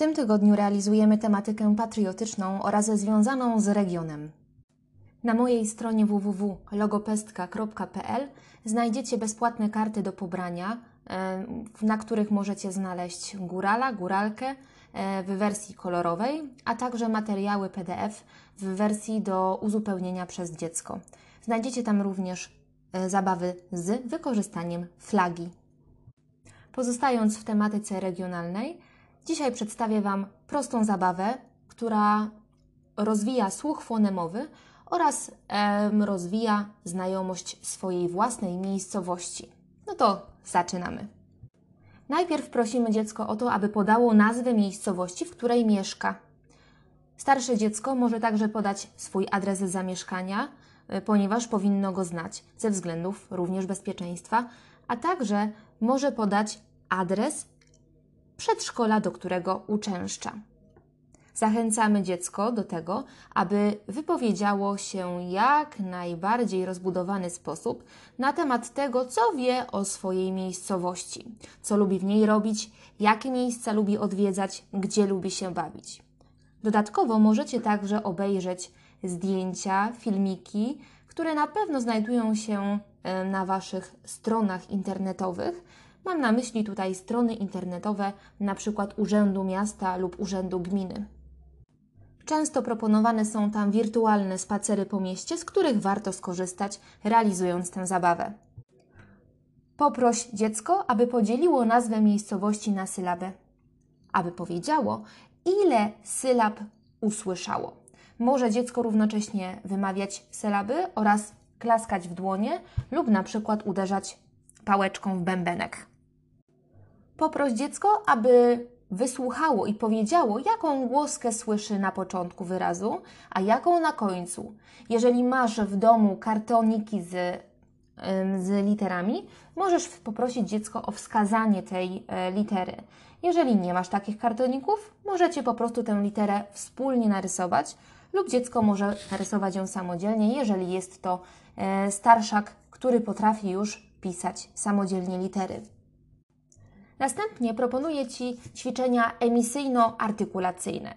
tym tygodniu realizujemy tematykę patriotyczną oraz związaną z regionem. Na mojej stronie www.logopestka.pl znajdziecie bezpłatne karty do pobrania, e, na których możecie znaleźć górala, góralkę e, w wersji kolorowej, a także materiały PDF w wersji do uzupełnienia przez dziecko. Znajdziecie tam również e, zabawy z wykorzystaniem flagi. Pozostając w tematyce regionalnej, dzisiaj przedstawię Wam prostą zabawę, która rozwija słuch fonemowy oraz rozwija znajomość swojej własnej miejscowości. No to zaczynamy. Najpierw prosimy dziecko o to, aby podało nazwę miejscowości, w której mieszka. Starsze dziecko może także podać swój adres zamieszkania, y, ponieważ powinno go znać ze względów również bezpieczeństwa, a także może podać adres przedszkola, do którego uczęszcza. Zachęcamy dziecko do tego, aby wypowiedziało się jak najbardziej rozbudowany sposób na temat tego, co wie o swojej miejscowości, co lubi w niej robić, jakie miejsca lubi odwiedzać, gdzie lubi się bawić. Dodatkowo możecie także obejrzeć zdjęcia, filmiki, które na pewno znajdują się e, na Waszych stronach internetowych. Mam na myśli tutaj strony internetowe, przykład Urzędu Miasta lub Urzędu Gminy. Często proponowane są tam wirtualne spacery po mieście, z których warto skorzystać, realizując tę zabawę. Poproś dziecko, aby podzieliło nazwę miejscowości na sylabę, aby powiedziało, ile sylab usłyszało. Może dziecko równocześnie wymawiać sylaby oraz klaskać w dłonie lub na przykład uderzać pałeczką w bębenek. Poproś dziecko, aby wysłuchało i powiedziało, jaką głoskę słyszy na początku wyrazu, a jaką na końcu. Jeżeli masz w domu kartoniki z, z literami, możesz poprosić dziecko o wskazanie tej e, litery. Jeżeli nie masz takich kartoników, możecie po prostu tę literę wspólnie narysować lub dziecko może narysować ją samodzielnie, jeżeli jest to e, starszak, który potrafi już pisać samodzielnie litery. Następnie proponuję Ci ćwiczenia emisyjno-artykulacyjne.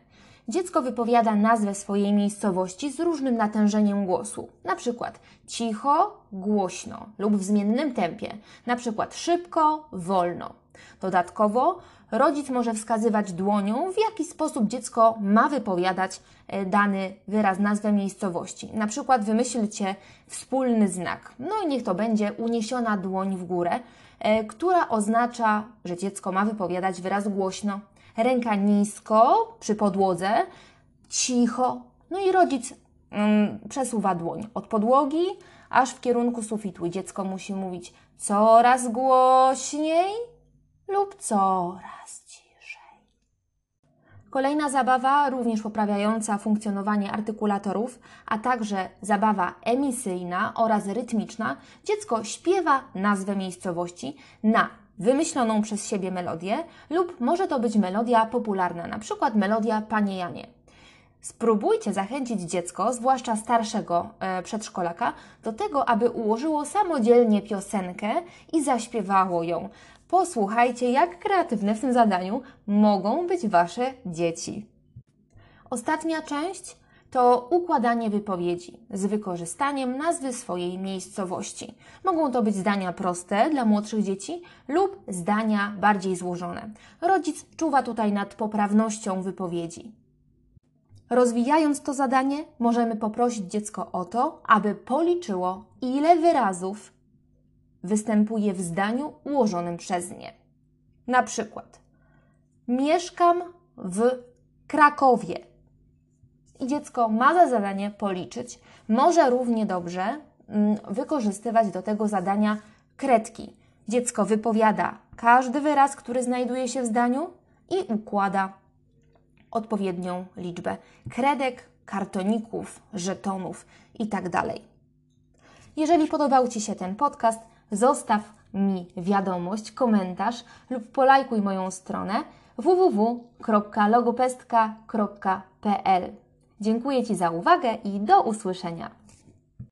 Dziecko wypowiada nazwę swojej miejscowości z różnym natężeniem głosu, na przykład cicho, głośno lub w zmiennym tempie, na przykład szybko, wolno. Dodatkowo rodzic może wskazywać dłonią, w jaki sposób dziecko ma wypowiadać e, dany wyraz, nazwę miejscowości. Na przykład wymyślcie wspólny znak. No i niech to będzie uniesiona dłoń w górę, która oznacza, że dziecko ma wypowiadać wyraz głośno. Ręka nisko przy podłodze, cicho. No i rodzic mm, przesuwa dłoń od podłogi aż w kierunku sufitu. Dziecko musi mówić coraz głośniej lub coraz. Kolejna zabawa, również poprawiająca funkcjonowanie artykulatorów, a także zabawa emisyjna oraz rytmiczna. Dziecko śpiewa nazwę miejscowości na wymyśloną przez siebie melodię lub może to być melodia popularna, na przykład melodia Panie Janie. Spróbujcie zachęcić dziecko, zwłaszcza starszego e, przedszkolaka, do tego, aby ułożyło samodzielnie piosenkę i zaśpiewało ją. Posłuchajcie, jak kreatywne w tym zadaniu mogą być Wasze dzieci. Ostatnia część to układanie wypowiedzi z wykorzystaniem nazwy swojej miejscowości. Mogą to być zdania proste dla młodszych dzieci lub zdania bardziej złożone. Rodzic czuwa tutaj nad poprawnością wypowiedzi. Rozwijając to zadanie, możemy poprosić dziecko o to, aby policzyło, ile wyrazów występuje w zdaniu ułożonym przez nie. Na przykład, mieszkam w Krakowie. I dziecko ma za zadanie policzyć. Może równie dobrze mm, wykorzystywać do tego zadania kredki. Dziecko wypowiada każdy wyraz, który znajduje się w zdaniu i układa odpowiednią liczbę kredek, kartoników, żetonów itd. Jeżeli podobał Ci się ten podcast, zostaw mi wiadomość, komentarz lub polajkuj moją stronę www.logopestka.pl. Dziękuję Ci za uwagę i do usłyszenia.